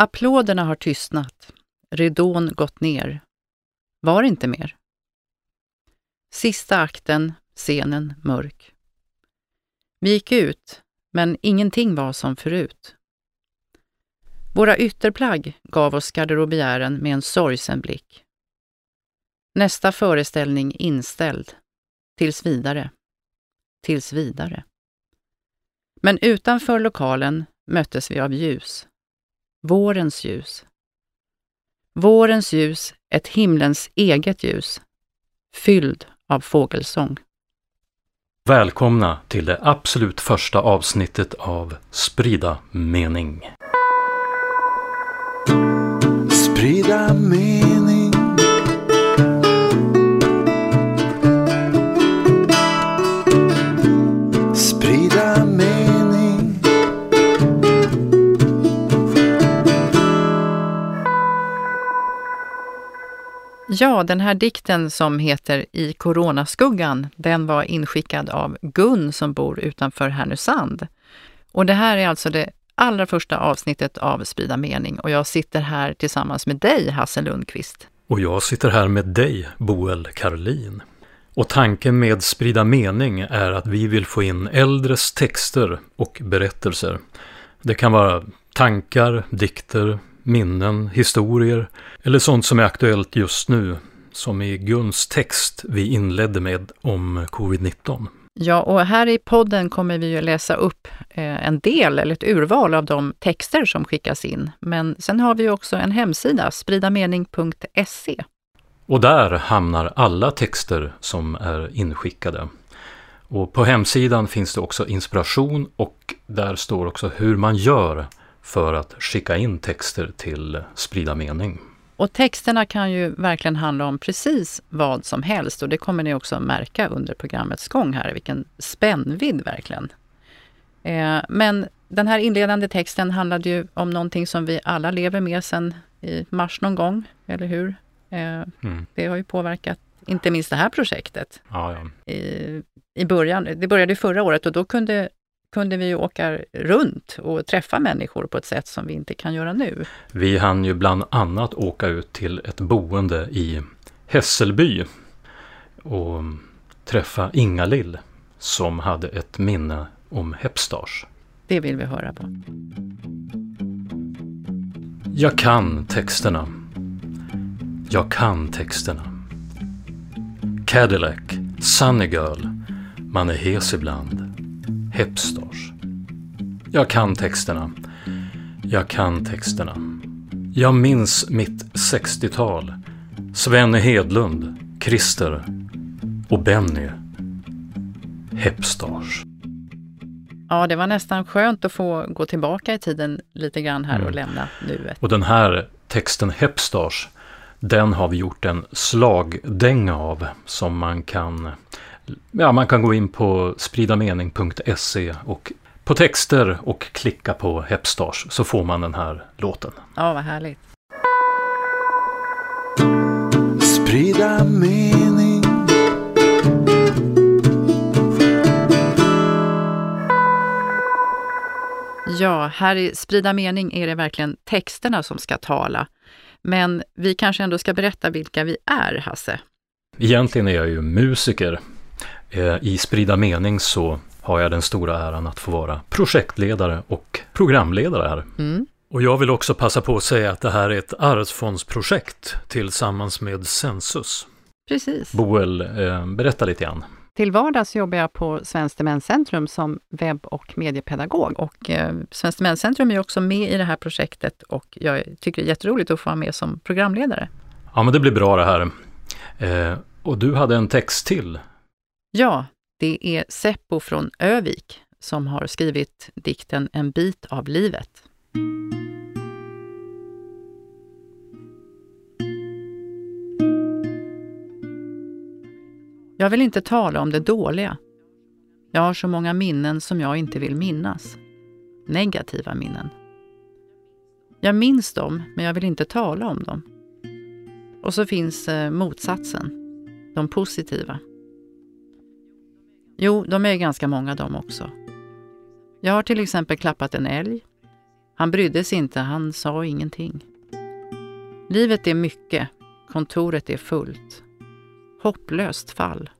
Applåderna har tystnat, ridån gått ner. Var inte mer. Sista akten, scenen mörk. Vi gick ut, men ingenting var som förut. Våra ytterplagg gav oss garderobiären med en sorgsen blick. Nästa föreställning inställd. Tills vidare. Tills vidare. Men utanför lokalen möttes vi av ljus. Vårens ljus. Vårens ljus, ett himlens eget ljus, fylld av fågelsång. Välkomna till det absolut första avsnittet av Sprida mening. Den här dikten som heter I coronaskuggan, den var inskickad av Gun som bor utanför Härnösand. Och det här är alltså det allra första avsnittet av Sprida mening och jag sitter här tillsammans med dig, Hasse Lundqvist. Och jag sitter här med dig, Boel Karlin. Och tanken med Sprida mening är att vi vill få in äldres texter och berättelser. Det kan vara tankar, dikter, minnen, historier eller sånt som är aktuellt just nu, som i Guns text vi inledde med om covid-19. Ja, och här i podden kommer vi ju läsa upp eh, en del, eller ett urval av de texter som skickas in. Men sen har vi också en hemsida, spridamening.se. Och där hamnar alla texter som är inskickade. Och på hemsidan finns det också inspiration och där står också hur man gör för att skicka in texter till Sprida mening. Och texterna kan ju verkligen handla om precis vad som helst och det kommer ni också märka under programmets gång här, vilken spännvidd verkligen. Eh, men den här inledande texten handlade ju om någonting som vi alla lever med sedan i mars någon gång, eller hur? Eh, mm. Det har ju påverkat inte minst det här projektet. Ja, ja. I, I början, det började förra året och då kunde kunde vi åka runt och träffa människor på ett sätt som vi inte kan göra nu. Vi hann ju bland annat åka ut till ett boende i Hässelby och träffa Inga-Lill som hade ett minne om Hepstars. Det vill vi höra på. Jag kan texterna. Jag kan texterna. Cadillac, Sunny Girl, man är hes ibland. Hepstars. Jag kan texterna. Jag kan texterna. Jag minns mitt 60-tal. Svenne Hedlund, Christer och Benny. Hepstars. Ja, det var nästan skönt att få gå tillbaka i tiden lite grann här mm. och lämna nuet. Och den här texten Hepstars, den har vi gjort en slagdänga av som man kan ja, man kan gå in på spridamening.se och på texter och klicka på Hepstars så får man den här låten. Ja, vad härligt. Sprida mening Ja, här i Sprida mening är det verkligen texterna som ska tala. Men vi kanske ändå ska berätta vilka vi är, Hasse? Egentligen är jag ju musiker I Sprida mening så har jag den stora äran att få vara projektledare och programledare här. Mm. Och jag vill också passa på att säga att det här är ett arvsfondsprojekt tillsammans med Census. Precis. Boel, eh, berätta lite grann. Till vardags jobbar jag på Svenskt Demenscentrum som webb och mediepedagog. Och eh, Svenskt Demenscentrum är också med i det här projektet och jag tycker det är jätteroligt att få vara med som programledare. Ja, men det blir bra det här. Eh, och du hade en text till Ja, det är Seppo från Övik som har skrivit dikten En bit av livet. Jag vill inte tala om det dåliga. Jag har så många minnen som jag inte vill minnas. Negativa minnen. Jag minns dem, men jag vill inte tala om dem. Och så finns eh, motsatsen, de positiva. Jo, de är ganska många de också. Jag har till exempel klappat en älg, Han brydde sig inte, han sa ingenting. Livet är mycket, kontoret är fullt. Hopplöst fall.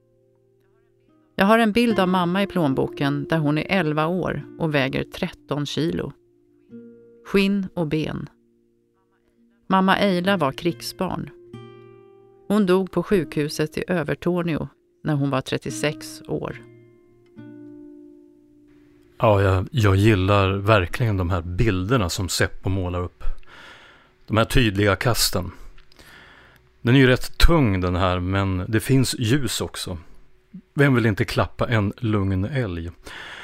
Jag har en bild av mamma i plånboken där hon är 11 år och väger 13 kilo. Skinn och ben. Mamma Eila var krigsbarn. Hon dog på sjukhuset i Övertorneå när hon var 36 år. Ja, jag, jag gillar verkligen de här bilderna som Seppo målar upp. De här tydliga kasten. Den är ju rätt tung den här, men det finns ljus också. Vem vill inte klappa en lugn älg?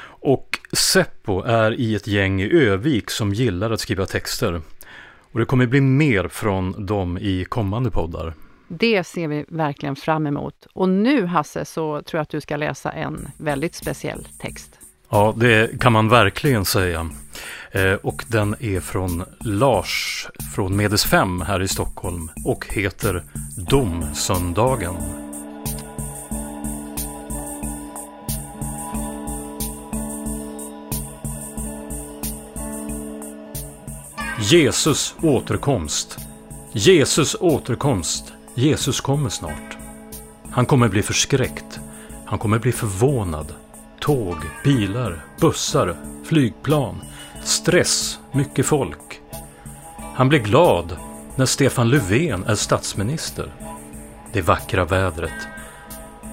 Och Seppo är i ett gäng i Övik som gillar att skriva texter. Och det kommer bli mer från dem i kommande poddar. Det ser vi verkligen fram emot. Och nu Hasse så tror jag att du ska läsa en väldigt speciell text. Ja, det kan man verkligen säga. Eh, och den är från Lars från Medes 5 här i Stockholm och heter Domsöndagen. Jesus återkomst. Jesus återkomst. Jesus kommer snart. Han kommer bli förskräckt. Han kommer bli förvånad. Tåg, bilar, bussar, flygplan, stress, mycket folk. Han blir glad när Stefan Löfven är statsminister. Det vackra vädret.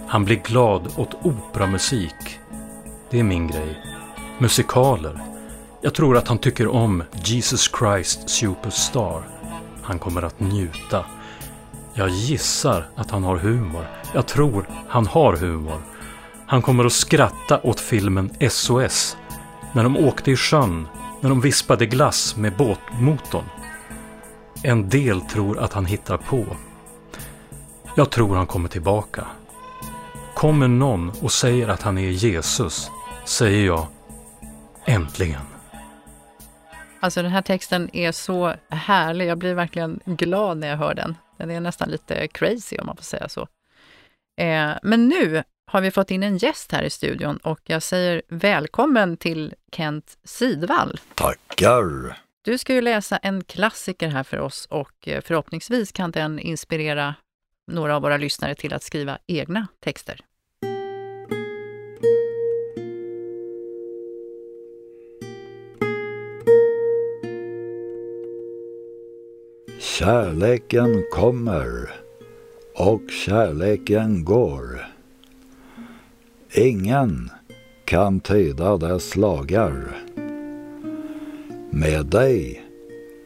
Han blir glad åt operamusik. Det är min grej. Musikaler. Jag tror att han tycker om Jesus Christ Superstar. Han kommer att njuta. Jag gissar att han har humor. Jag tror han har humor. Han kommer att skratta åt filmen SOS. När de åkte i sjön. När de vispade glass med båtmotorn. En del tror att han hittar på. Jag tror han kommer tillbaka. Kommer någon och säger att han är Jesus, säger jag äntligen. Alltså den här texten är så härlig. Jag blir verkligen glad när jag hör den. Den är nästan lite crazy om man får säga så. Eh, men nu har vi fått in en gäst här i studion och jag säger välkommen till Kent Sidvall. Tackar! Du ska ju läsa en klassiker här för oss och eh, förhoppningsvis kan den inspirera några av våra lyssnare till att skriva egna texter. Kärleken kommer och kärleken går. Ingen kan tyda dess lagar. Med dig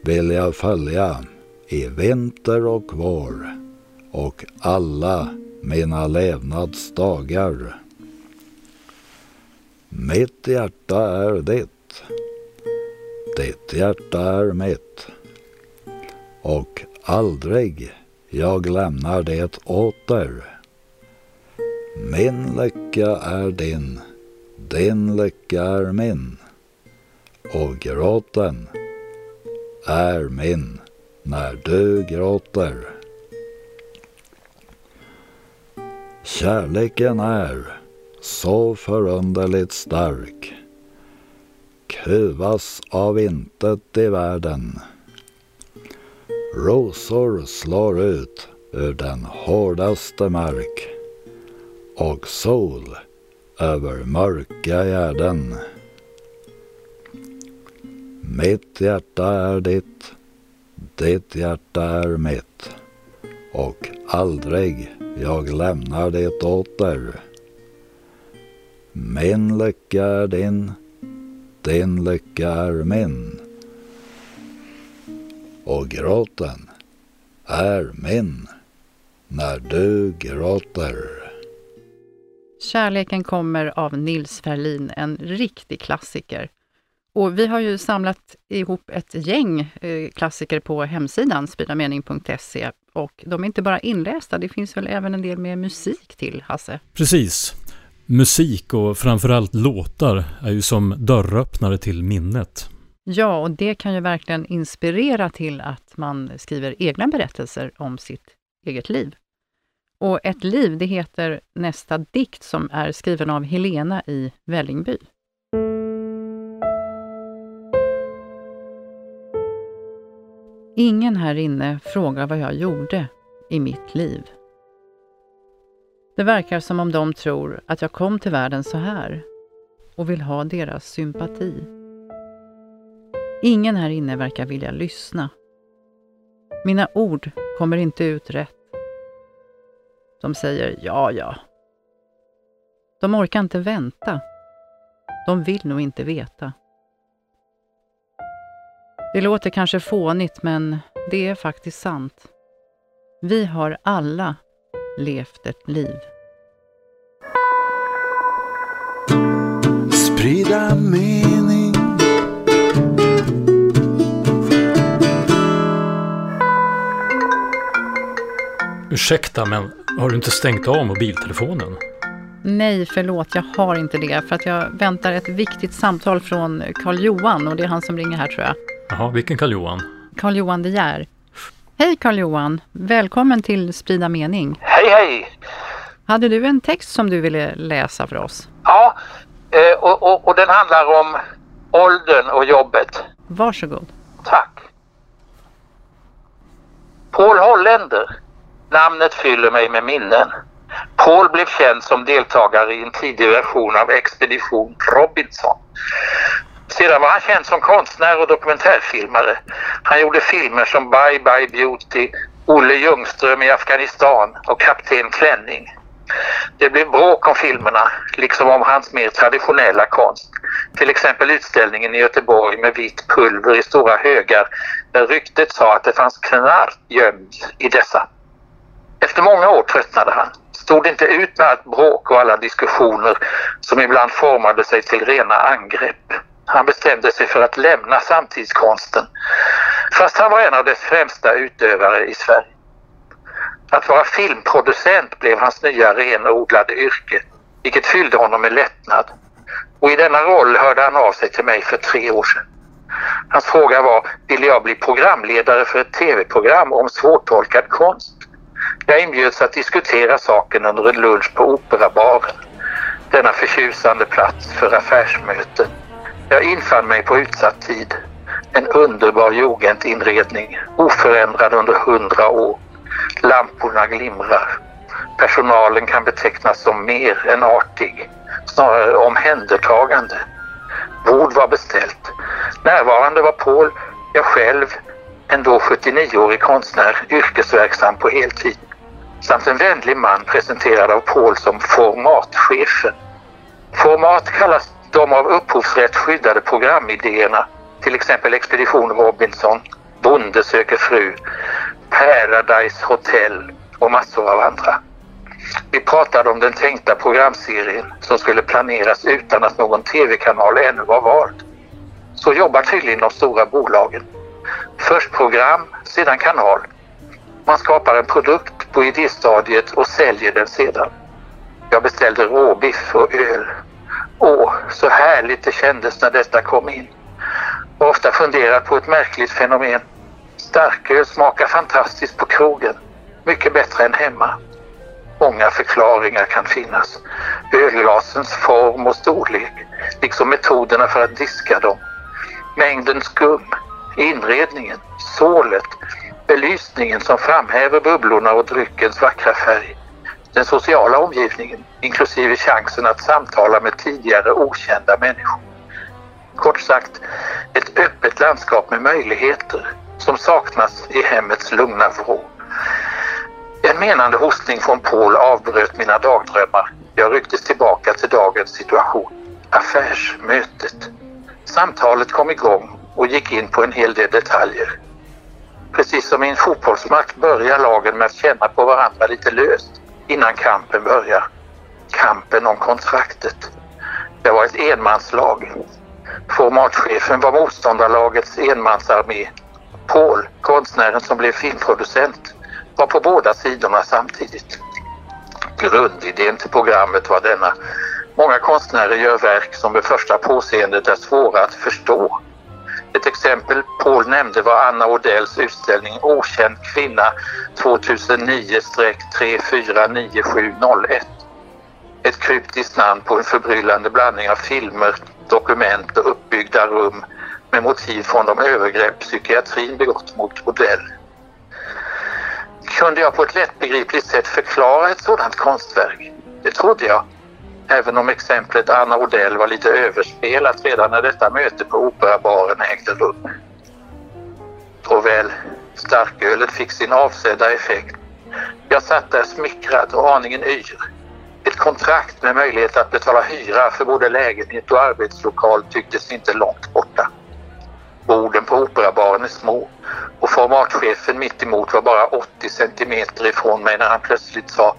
vill jag följa i vinter och vår och alla mina levnadsdagar. Mitt hjärta är ditt, ditt hjärta är mitt och aldrig jag lämnar det åter. Min lycka är din, din lycka är min och gråten är min när du gråter. Kärleken är så förunderligt stark kuvas av intet i världen. Rosor slår ut ur den hårdaste mark och sol över mörka gärden. Mitt hjärta är ditt, ditt hjärta är mitt och aldrig jag lämnar det åter. Min lycka är din, din lycka är min och gråten är min när du gråter. Kärleken kommer av Nils Ferlin, en riktig klassiker. Och vi har ju samlat ihop ett gäng eh, klassiker på hemsidan spridamening.se och de är inte bara inlästa, det finns väl även en del med musik till, Hasse? Precis. Musik och framförallt låtar är ju som dörröppnare till minnet. Ja, och det kan ju verkligen inspirera till att man skriver egna berättelser om sitt eget liv. Och Ett liv, det heter nästa dikt som är skriven av Helena i Vällingby. Ingen här inne frågar vad jag gjorde i mitt liv. Det verkar som om de tror att jag kom till världen så här och vill ha deras sympati. Ingen här inne verkar vilja lyssna. Mina ord kommer inte ut rätt. De säger ja, ja. De orkar inte vänta. De vill nog inte veta. Det låter kanske fånigt, men det är faktiskt sant. Vi har alla levt ett liv. Ursäkta, men har du inte stängt av mobiltelefonen? Nej, förlåt, jag har inte det. För att jag väntar ett viktigt samtal från Karl Johan och det är han som ringer här tror jag. Jaha, vilken Karl-Johan? Karl Johan De Geer. Hej Karl Johan, välkommen till Sprida mening. Hej hej! Hade du en text som du ville läsa för oss? Ja, eh, och, och, och den handlar om åldern och jobbet. Varsågod. Tack. Paul Holländer. Namnet fyller mig med minnen. Paul blev känd som deltagare i en tidig version av Expedition Robinson. Sedan var han känd som konstnär och dokumentärfilmare. Han gjorde filmer som Bye Bye Beauty, Olle Ljungström i Afghanistan och Kapten Klänning. Det blev bråk om filmerna, liksom om hans mer traditionella konst. Till exempel utställningen i Göteborg med vitt pulver i stora högar där ryktet sa att det fanns knark gömt i dessa. Efter många år tröttnade han. Stod inte ut med allt bråk och alla diskussioner som ibland formade sig till rena angrepp. Han bestämde sig för att lämna samtidskonsten. Fast han var en av dess främsta utövare i Sverige. Att vara filmproducent blev hans nya renodlade yrke, vilket fyllde honom med lättnad. Och i denna roll hörde han av sig till mig för tre år sedan. Hans fråga var, ville jag bli programledare för ett tv-program om svårtolkad konst? Jag inbjöds att diskutera saken under en lunch på Operabaren. Denna förtjusande plats för affärsmöten. Jag infann mig på utsatt tid. En underbar jugendinredning, oförändrad under hundra år. Lamporna glimrar. Personalen kan betecknas som mer än artig, snarare omhändertagande. Bord var beställt. Närvarande var Paul, jag själv, en då 79-årig konstnär, yrkesverksam på heltid. Samt en vänlig man presenterad av Paul som formatchefen. Format kallas de av upphovsrätt skyddade programidéerna, till exempel Expedition Robinson, Bonde söker fru, Paradise Hotel och massor av andra. Vi pratade om den tänkta programserien som skulle planeras utan att någon tv-kanal ännu var vald. Så jobbar tydligen de stora bolagen. Först program, sedan kanal. Man skapar en produkt på idéstadiet och säljer den sedan. Jag beställde råbiff och öl. Åh, så härligt det kändes när detta kom in. Har ofta funderat på ett märkligt fenomen. Starköl smakar fantastiskt på krogen. Mycket bättre än hemma. Många förklaringar kan finnas. Ölglasens form och storlek, liksom metoderna för att diska dem. Mängden skum, inredningen, sålet, belysningen som framhäver bubblorna och dryckens vackra färg. Den sociala omgivningen, inklusive chansen att samtala med tidigare okända människor. Kort sagt, ett öppet landskap med möjligheter som saknas i hemmets lugna vrå. En menande hostning från Paul avbröt mina dagdrömmar. Jag rycktes tillbaka till dagens situation. Affärsmötet. Samtalet kom igång och gick in på en hel del detaljer. Precis som i en fotbollsmatch börjar lagen med att känna på varandra lite löst innan kampen börjar. Kampen om kontraktet. Det var ett enmanslag. Formatchefen var motståndarlagets enmansarmé. Paul, konstnären som blev filmproducent, var på båda sidorna samtidigt. Grundidén till programmet var denna. Många konstnärer gör verk som vid första påseendet är svåra att förstå. Ett exempel Paul nämnde var Anna Odells utställning Okänd kvinna 2009-349701. Ett kryptiskt namn på en förbryllande blandning av filmer, dokument och uppbyggda rum med motiv från de övergrepp psykiatrin begått mot Odell. Kunde jag på ett lättbegripligt sätt förklara ett sådant konstverk? Det trodde jag. Även om exemplet Anna Odell var lite överspelat redan när detta möte på Operabaren ägde rum. Och väl, starkölet fick sin avsedda effekt. Jag satt där smickrad och aningen yr. Ett kontrakt med möjlighet att betala hyra för både lägenhet och arbetslokal tycktes inte långt borta. Borden på Operabaren är små och formatchefen mitt emot var bara 80 centimeter ifrån mig när han plötsligt sa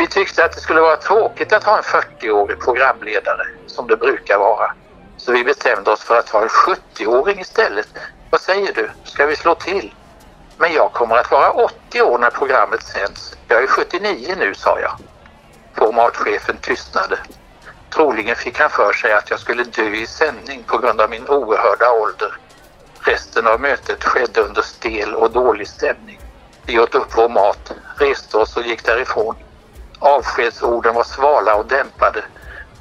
vi tyckte att det skulle vara tråkigt att ha en 40-årig programledare som det brukar vara. Så vi bestämde oss för att ha en 70-åring istället. Vad säger du? Ska vi slå till? Men jag kommer att vara 80 år när programmet sänds. Jag är 79 nu, sa jag. Formatchefen tystnade. Troligen fick han för sig att jag skulle dö i sändning på grund av min oerhörda ålder. Resten av mötet skedde under stel och dålig stämning. Vi åt upp vår mat, reste oss och gick därifrån. Avskedsorden var svala och dämpade.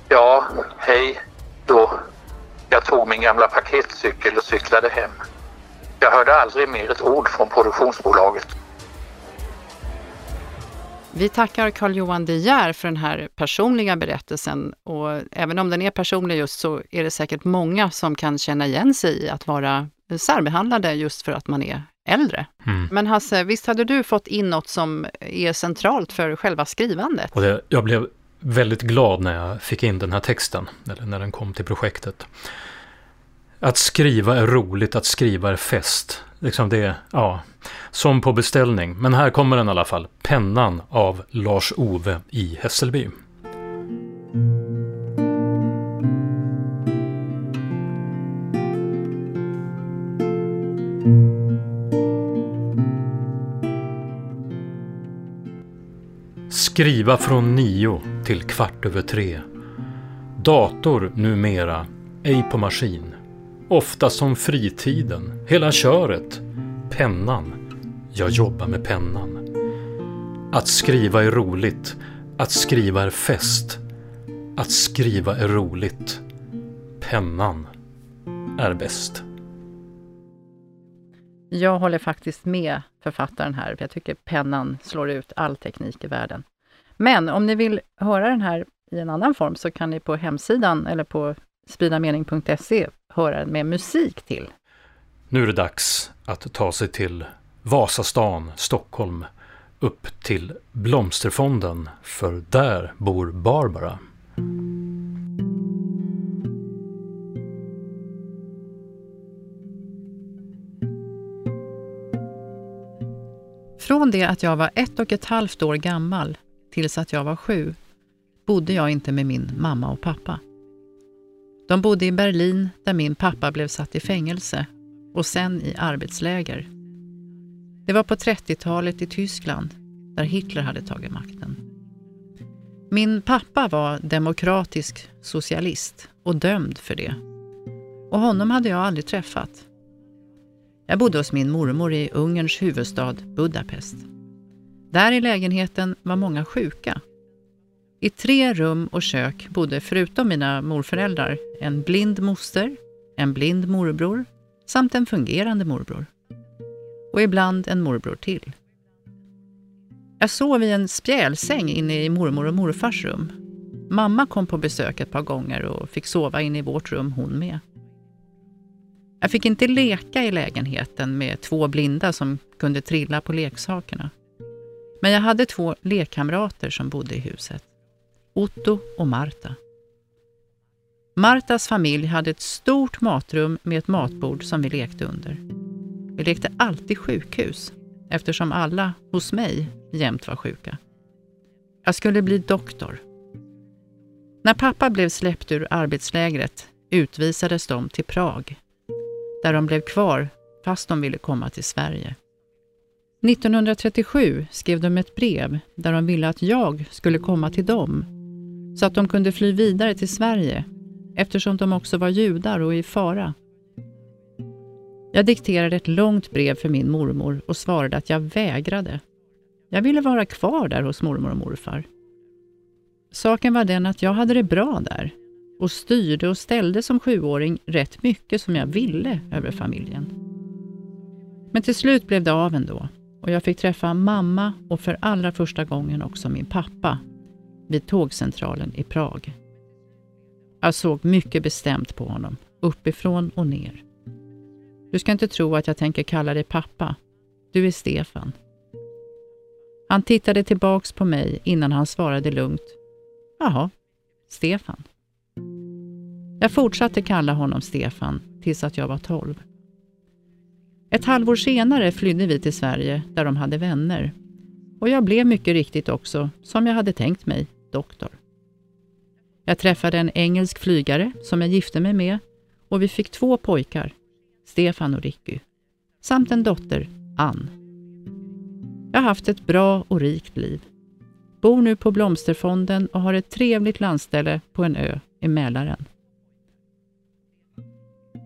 Ja, hej då. Jag tog min gamla paketcykel och cyklade hem. Jag hörde aldrig mer ett ord från produktionsbolaget. Vi tackar Carl-Johan De Geer för den här personliga berättelsen och även om den är personlig just så är det säkert många som kan känna igen sig i att vara särbehandlade just för att man är äldre. Mm. Men Hasse, visst hade du fått in något som är centralt för själva skrivandet? Och det, jag blev väldigt glad när jag fick in den här texten, eller när den kom till projektet. Att skriva är roligt, att skriva är fest. Liksom det, ja, som på beställning. Men här kommer den i alla fall. Pennan av Lars-Ove i Hässelby. Skriva från nio till kvart över tre. Dator numera, ej på maskin. Ofta som fritiden, hela köret. Pennan. Jag jobbar med pennan. Att skriva är roligt. Att skriva är fest. Att skriva är roligt. Pennan är bäst. Jag håller faktiskt med författaren här. Jag tycker pennan slår ut all teknik i världen. Men om ni vill höra den här i en annan form så kan ni på hemsidan eller på spridamening.se höra med musik till. Nu är det dags att ta sig till Vasastan, Stockholm, upp till Blomsterfonden, för där bor Barbara. Från det att jag var ett och ett halvt år gammal tills att jag var sju bodde jag inte med min mamma och pappa. De bodde i Berlin där min pappa blev satt i fängelse och sen i arbetsläger. Det var på 30-talet i Tyskland där Hitler hade tagit makten. Min pappa var demokratisk socialist och dömd för det. Och honom hade jag aldrig träffat. Jag bodde hos min mormor i Ungerns huvudstad Budapest. Där i lägenheten var många sjuka i tre rum och kök bodde förutom mina morföräldrar en blind moster, en blind morbror samt en fungerande morbror. Och ibland en morbror till. Jag sov i en spjälsäng inne i mormor och morfars rum. Mamma kom på besök ett par gånger och fick sova inne i vårt rum hon med. Jag fick inte leka i lägenheten med två blinda som kunde trilla på leksakerna. Men jag hade två lekkamrater som bodde i huset. Otto och Marta. Martas familj hade ett stort matrum med ett matbord som vi lekte under. Vi lekte alltid sjukhus eftersom alla hos mig jämt var sjuka. Jag skulle bli doktor. När pappa blev släppt ur arbetslägret utvisades de till Prag, där de blev kvar fast de ville komma till Sverige. 1937 skrev de ett brev där de ville att jag skulle komma till dem så att de kunde fly vidare till Sverige eftersom de också var judar och i fara. Jag dikterade ett långt brev för min mormor och svarade att jag vägrade. Jag ville vara kvar där hos mormor och morfar. Saken var den att jag hade det bra där. och styrde och ställde som sjuåring rätt mycket som jag ville över familjen. Men till slut blev det av ändå och jag fick träffa mamma och för allra första gången också min pappa vid tågcentralen i Prag. Jag såg mycket bestämt på honom, uppifrån och ner. Du ska inte tro att jag tänker kalla dig pappa. Du är Stefan. Han tittade tillbaks på mig innan han svarade lugnt. Jaha, Stefan. Jag fortsatte kalla honom Stefan tills att jag var tolv. Ett halvår senare flydde vi till Sverige där de hade vänner. Och jag blev mycket riktigt också, som jag hade tänkt mig, doktor. Jag träffade en engelsk flygare som jag gifte mig med och vi fick två pojkar, Stefan och Ricky, samt en dotter, Ann. Jag har haft ett bra och rikt liv. Bor nu på Blomsterfonden och har ett trevligt landställe på en ö i Mälaren.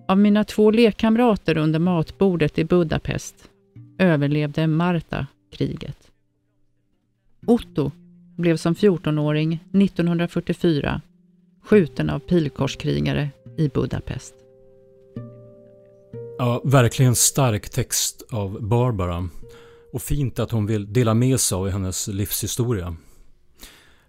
Av mina två lekkamrater under matbordet i Budapest överlevde Marta kriget. Otto blev som 14-åring 1944 skjuten av pilkorskrigare i Budapest. Ja, verkligen stark text av Barbara. Och fint att hon vill dela med sig av hennes livshistoria.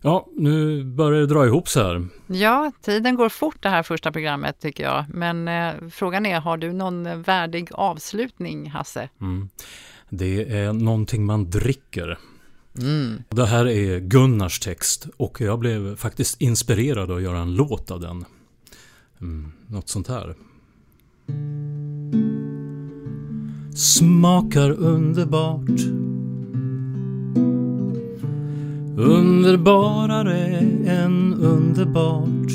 Ja, nu börjar det dra ihop sig här. Ja, tiden går fort det här första programmet tycker jag. Men eh, frågan är, har du någon värdig avslutning, Hasse? Mm. Det är någonting man dricker. Mm. Det här är Gunnars text och jag blev faktiskt inspirerad att göra en låt av den. Mm, något sånt här. Smakar underbart Underbarare än underbart.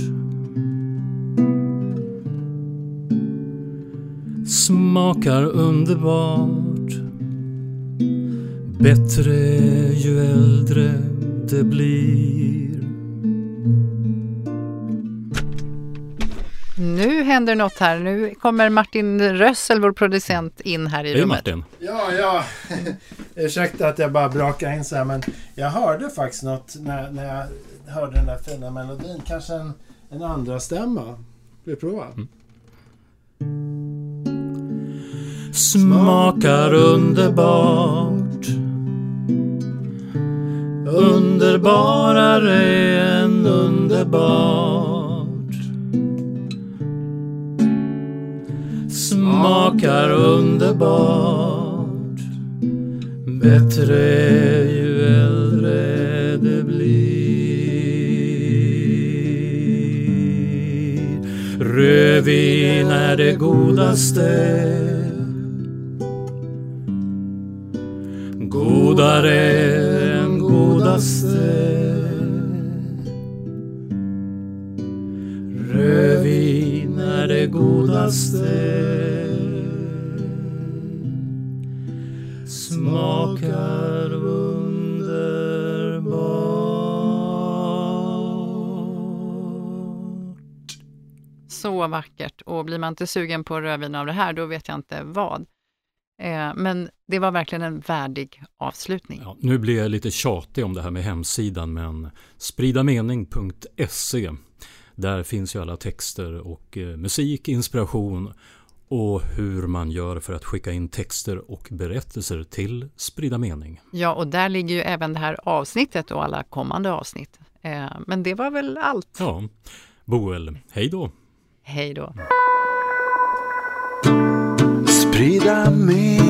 Smakar underbart. Bättre ju äldre det blir. Nu händer något här. Nu kommer Martin Rössel, vår producent, in här i Hej rummet. Martin! Ja, ja. Ursäkta att jag bara brakar in så här, men jag hörde faktiskt något när, när jag hörde den där fina melodin. Kanske en, en andra stämma. Vi prova? Smakar underbart Underbarare än underbart Smakar underbart. Bättre ju äldre det blir. Rödvin är det godaste. Godare än godaste. Godaste Smakar underbart Så vackert. Och blir man inte sugen på rödvin av det här, då vet jag inte vad. Eh, men det var verkligen en värdig avslutning. Ja, nu blir jag lite tjatig om det här med hemsidan men spridamening.se Där finns ju alla texter och eh, musik, inspiration och hur man gör för att skicka in texter och berättelser till Sprida Mening. Ja, och där ligger ju även det här avsnittet och alla kommande avsnitt. Eh, men det var väl allt. Ja, Boel, hej då! Hej då. Sprida mening